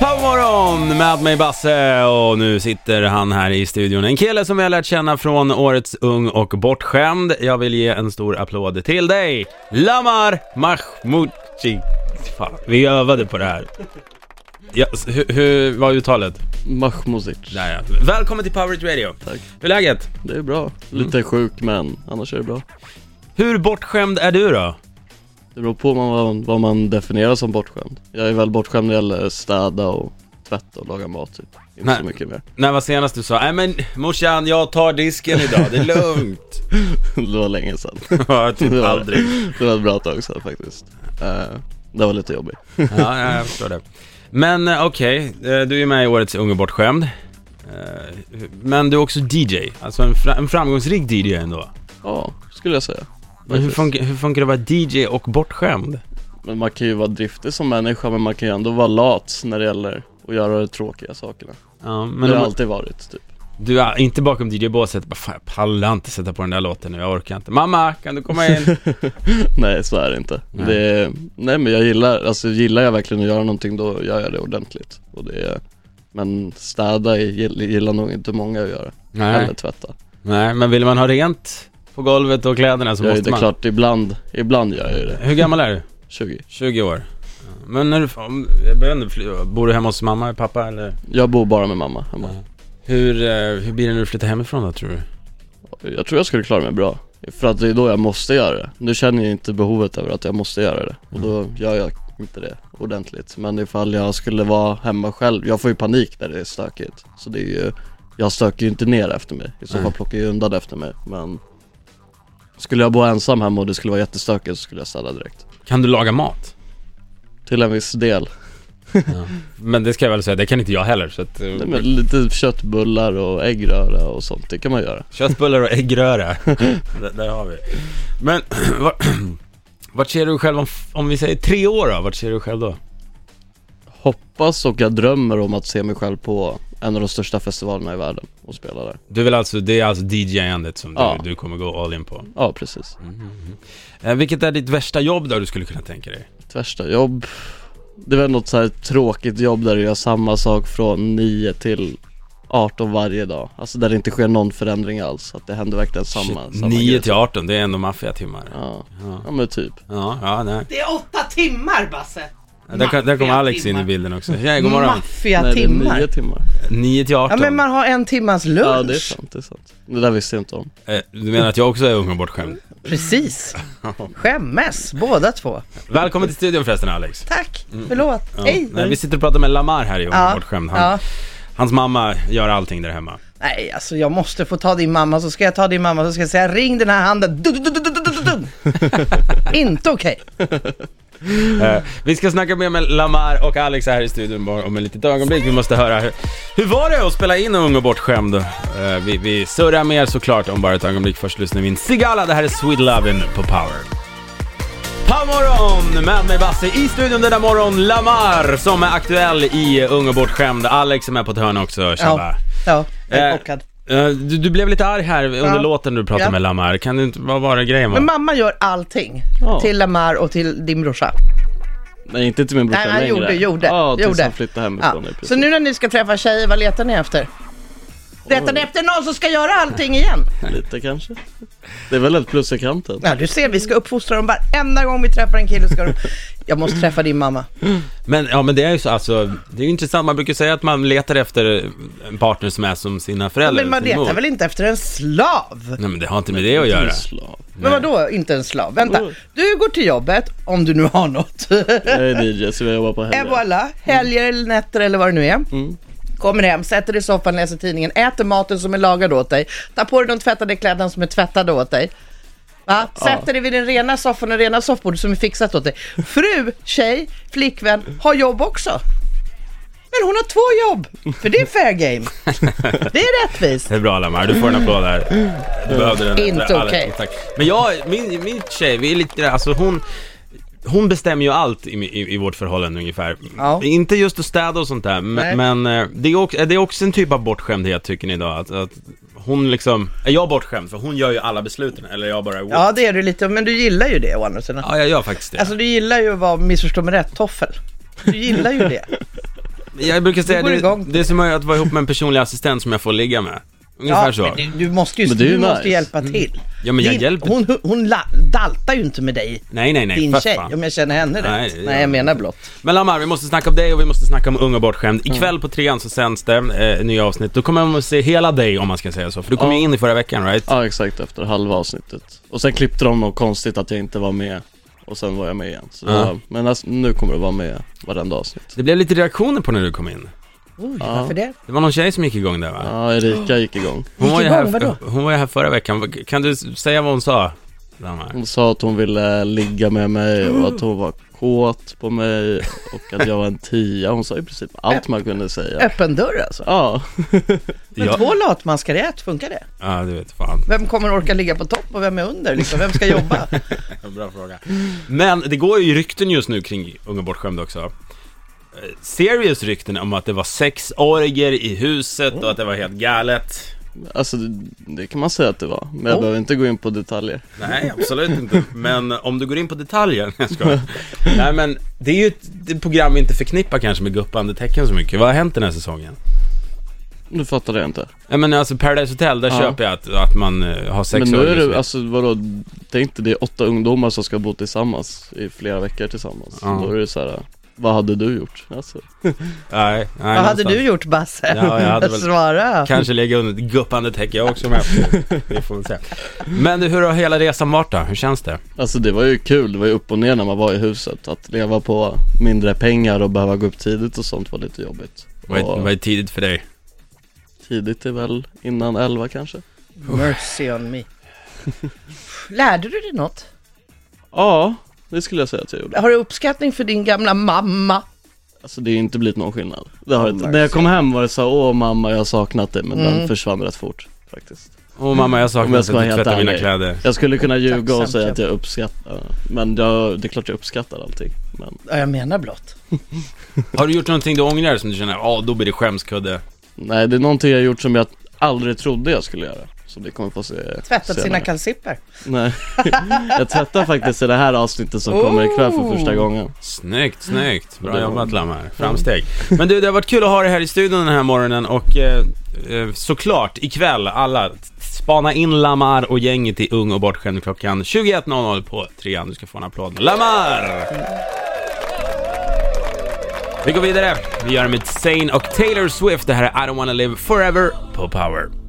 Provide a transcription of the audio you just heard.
Powermorgon med mig Basse och nu sitter han här i studion. En kille som vi har lärt känna från årets Ung och Bortskämd. Jag vill ge en stor applåd till dig, Lamar Mahmoudji. Fan, vi övade på det här. Ja, hur, hur var uttalet? Mahmoudjic. Där ja. Välkommen till Power It Radio. Tack. Hur är läget? Det är bra. Lite sjuk men annars är det bra. Hur bortskämd är du då? Det beror på vad, vad man definierar som bortskämd. Jag är väl bortskämd när det gäller städa och tvätta och laga mat typ. Inte Nej. så mycket mer. När var senast du sa, nej men morsan jag tar disken idag, det är lugnt. det var länge sedan. Ja, typ Det var- aldrig. Det var ett bra tag sedan faktiskt. Eh, det var lite jobbigt. Ja, ja, jag förstår det. Men eh, okej, eh, du är med i årets Unge Bortskämd. Eh, Men du är också DJ, alltså en framgångsrik DJ ändå. Ja, skulle jag säga. Men hur, funkar, hur funkar det att vara DJ och bortskämd? Men man kan ju vara driftig som människa men man kan ju ändå vara lat när det gäller att göra de tråkiga sakerna. Ja, Men det har om, alltid varit typ. du är inte bakom DJ-båset, bara fan jag pallar inte sätta på den där låten nu, jag orkar inte. Mamma, kan du komma in? nej så är det inte. Nej. Det är, nej men jag gillar, alltså gillar jag verkligen att göra någonting då gör jag det ordentligt. Och det är, men städa gill- gillar nog inte många att göra. Nej, Eller tvätta. nej, men vill man ha rent på golvet och kläderna så jag är måste det man. klart, ibland, ibland gör jag ju det. Hur gammal är du? 20. 20 år. Men när du, jag fly- bor du hemma hos mamma eller pappa eller? Jag bor bara med mamma hemma. Hur, eh, hur blir det när du flyttar hemifrån då tror du? Jag tror jag skulle klara mig bra. För att det är då jag måste göra det. Nu känner jag inte behovet över att jag måste göra det. Och då gör jag inte det ordentligt. Men ifall jag skulle vara hemma själv, jag får ju panik när det är stökigt. Så det är ju, jag stöker ju inte ner efter mig. I så fall plockar jag undan efter mig. Men skulle jag bo ensam hemma och det skulle vara jättestökigt så skulle jag städa direkt. Kan du laga mat? Till en viss del. Men det ska jag väl säga, det kan inte jag heller så att, eh, Nej, men lite köttbullar och äggröra och sånt, det kan man göra. Köttbullar och äggröra, där, där har vi Men, vart ser du själv om, om vi säger tre år då? Vart ser du själv då? Hoppas och jag drömmer om att se mig själv på en av de största festivalerna i världen och spela där. Du vill alltså, det är alltså DJ-andet som Ja. du, du kommer gå all in på? Ja, precis. Eh, vilket är ditt värsta jobb då du skulle kunna tänka dig? Ett värsta jobb Det är väl något så här tråkigt jobb där du gör samma sak från 9 till 18 varje dag Alltså där det inte sker någon förändring alls, att det händer verkligen samma, Shit, samma 9 grej. till 18, det är ändå maffiatimmar Ja, Ja, ja men typ ja, ja nej. Det är åtta timmar Basse! Där, kom- där kommer Alex in i bilden också. Tjej, god morgon. Maffiga Nej det är timmar. 9 timmar 9 till 18. Ja men man har en timmas lunch. Ja det är sant, det är sant Det där visste jag inte om Eh, Du menar att jag också är ung och bortskämd? Precis. Skämmes, båda två. Välkommen till studion förresten Alex. Tack, förlåt. Ja. Hej. Nej, vi sitter och pratar med Lamar här i Ung och Ja, bortskämd. Han, ja. Hans mamma gör allting där hemma. Nej, alltså jag måste få ta din mamma, så ska jag ta din mamma, så ska jag säga ring den här handen. Du, du, du, du, du, du, du, du. Inte okej. Eh, vi ska snacka mer med Lamar och Alex här i studion bara om ett litet ögonblick. Vi måste höra hur, hur var det att spela in Ung och bortskämd? Eh, vi, vi surrar mer såklart om bara ett ögonblick. Först lyssnar vi in Sigala, det här är Sweet Lovin' på Power. Powermorgon med mig Basse i studion denna morgon. Lamar som är aktuell i Ung och bortskämd. Alex är med på ett hörn också, tjabba. Ja, jag är Eh, chockad. Eh, du, du blev lite arg här under Ja. låten du pratade Ja. med Lamar. Kan du inte, vad var det grejen var? Men mamma gör allting. Ja. Till Lamar och till din brorsa. Nej inte till min brorsa Nej, han längre gjorde, gjorde, Ja, tills gjorde. han flyttade hemifrån Ja. Så nu när ni ska träffa tjejer, vad letar ni efter? Letar ni efter någon som ska göra allting igen? Lite kanske Det är väl ett plus i kanten Ja, du ser, vi ska uppfostra dem varenda gång vi träffar en kille ska de... Jag måste träffa din mamma. Men, ja men det är ju så, alltså, det är ju intressant, man brukar säga att man letar efter en partner som är som sina föräldrar. Men man sin mor. letar väl inte efter en slav? Nej men det har inte med det att göra. Slav. Men vadå inte en slav? Vänta, du går till jobbet, om du nu har något. Jag är DJ så jag jobbar på Et helger voilà, helger eller nätter eller vad det nu är. Mm. Kommer hem, sätter dig i soffan, läser tidningen, äter maten som är lagad åt dig, tar på dig de tvättade kläderna som är tvättade åt dig. Va? Sätter dig vid den rena soffan och rena soffbordet som är fixat åt dig. Fru, tjej, flickvän har jobb också. Men hon har två jobb, för det är fair game. Det är rättvist. Det är bra Lamar, du får en applåd där. Du behövde den. Inte okej. Tack. Men jag, min, min tjej, vi är lite, alltså hon hon bestämmer ju allt i, i, i vårt förhållande ungefär. Ja. Inte just att städa och sånt där, men, men eh, det, är också, det är också en typ av bortskämdhet tycker ni då? Att, att hon liksom, är jag bortskämd? För hon gör ju alla besluten, eller jag bara Ja, det är du lite, men du gillar ju det å andra sidan. Ja, jag gör faktiskt det. Alltså du gillar ju att vara, missförstå mig rätt, toffel. Du gillar ju det. Jag brukar säga, det, igång. det är som att vara ihop med en personlig assistent som jag får ligga med. Ungefär Ja, så. men du, du måste ju, Men det är ju du måste nice. hjälpa till. Ja, men jag Din- hjälper. Hon, hon la, daltar ju inte med dig, Nej, nej, nej. din för tjej, fan. om jag känner henne Nej, rätt. det Nej, jag menar blott. Men Lamar, vi måste snacka om dig och vi måste snacka om Ung och bortskämd. Ikväll på trean så sänds det eh, nya avsnitt. Då kommer man att se hela dig om man ska säga så. För du kom ju Ja. in i förra veckan, right? Ja exakt, efter halva avsnittet. Och sen klippte de något konstigt att jag inte var med. Och sen var jag med igen. Så Ja. var, men alltså, nu kommer det vara med varenda avsnitt. Det blev lite reaktioner på när du kom in. Oj, Ja. varför det? Det var någon tjej som gick igång där va? Ja, Erika gick igång. Hon var, ju Gick igång, här, vadå? hon var ju här förra veckan. Kan du säga vad hon sa? Hon sa att hon ville ligga med mig och att hon var kåt på mig och att jag var en tia. Hon sa i princip allt man kunde säga. Öppen dörr alltså. Ja, Men Ja, två latmaskar i ett, funkar det? ja, du vet fan. Vem kommer orka ligga på topp och vem är under liksom? Vem ska jobba? Bra fråga. Men det går ju rykten just nu kring Ung och bortskämd också. Serious rykten om att det var sexorger i huset och att det var helt galet. alltså det, kan man säga att det var. Men jag Oh. behöver inte gå in på detaljer. Nej, absolut inte. Men om du går in på detaljer, jag skojar. Nej men, det är ju ett, program vi inte förknippar kanske med guppande tecken så mycket. Vad har hänt den här säsongen? Nu fattar jag inte. Ja men alltså Paradise Hotel, där Ja. köper jag att, att man eh, har sex Men nu är det, alltså vadå, tänk dig det är åtta ungdomar som ska bo tillsammans i flera veckor tillsammans. Ja. Då är det så här. Vad hade du gjort? Alltså, Nej, nej, Vad hade någonstans. du gjort Basse? Ja, jag hade väl- Svara. Kanske lägga under ett guppande täcke jag också med. Det får vi se. Men du, hur har hela resan varit då? Hur känns det? alltså det var ju kul, det var ju upp och ner när man var i huset. Att leva på mindre pengar och behöva gå upp tidigt och sånt var lite jobbigt. Vad är, Och vad är tidigt för dig? tidigt är väl innan elva kanske? Mercy on me. Lärde du dig något? Ja, det skulle jag säga att jag gjorde. Har du uppskattning för din gamla mamma? Alltså det har inte blivit någon skillnad. Det har Oh, inte. När jag kom hem var det så åh mamma jag har saknat dig, men den Mm. försvann rätt fort faktiskt. Åh mamma, jag saknar att du tvättar mina kläder. Jag skulle kunna ljuga och säga att jag uppskattar, men jag, det är klart jag uppskattar allting. Men Ja, jag menar blott. Har du gjort någonting du ångrar som du känner, ja då blir det skämskudde? nej, det är någonting jag gjort som jag aldrig trodde jag skulle göra. Så det kommer få se Tvättat senare. sina kalsipper. Nej, jag tvättar faktiskt i det här avsnittet som kommer ikväll för första Oh. gången. Snyggt, snyggt. Bra jobbat Lammar. Framsteg. Men du, det har varit kul att ha dig här i studion den här morgonen och eh, eh, såklart ikväll alla spana in Lamar och gänget i Ung och bortskämd klockan 21.00 på trean. Du ska få en applåd. Lamar! Vi går vidare. Vi gör det med Zayn och Taylor Swift. Det här är I don't wanna live forever på Power.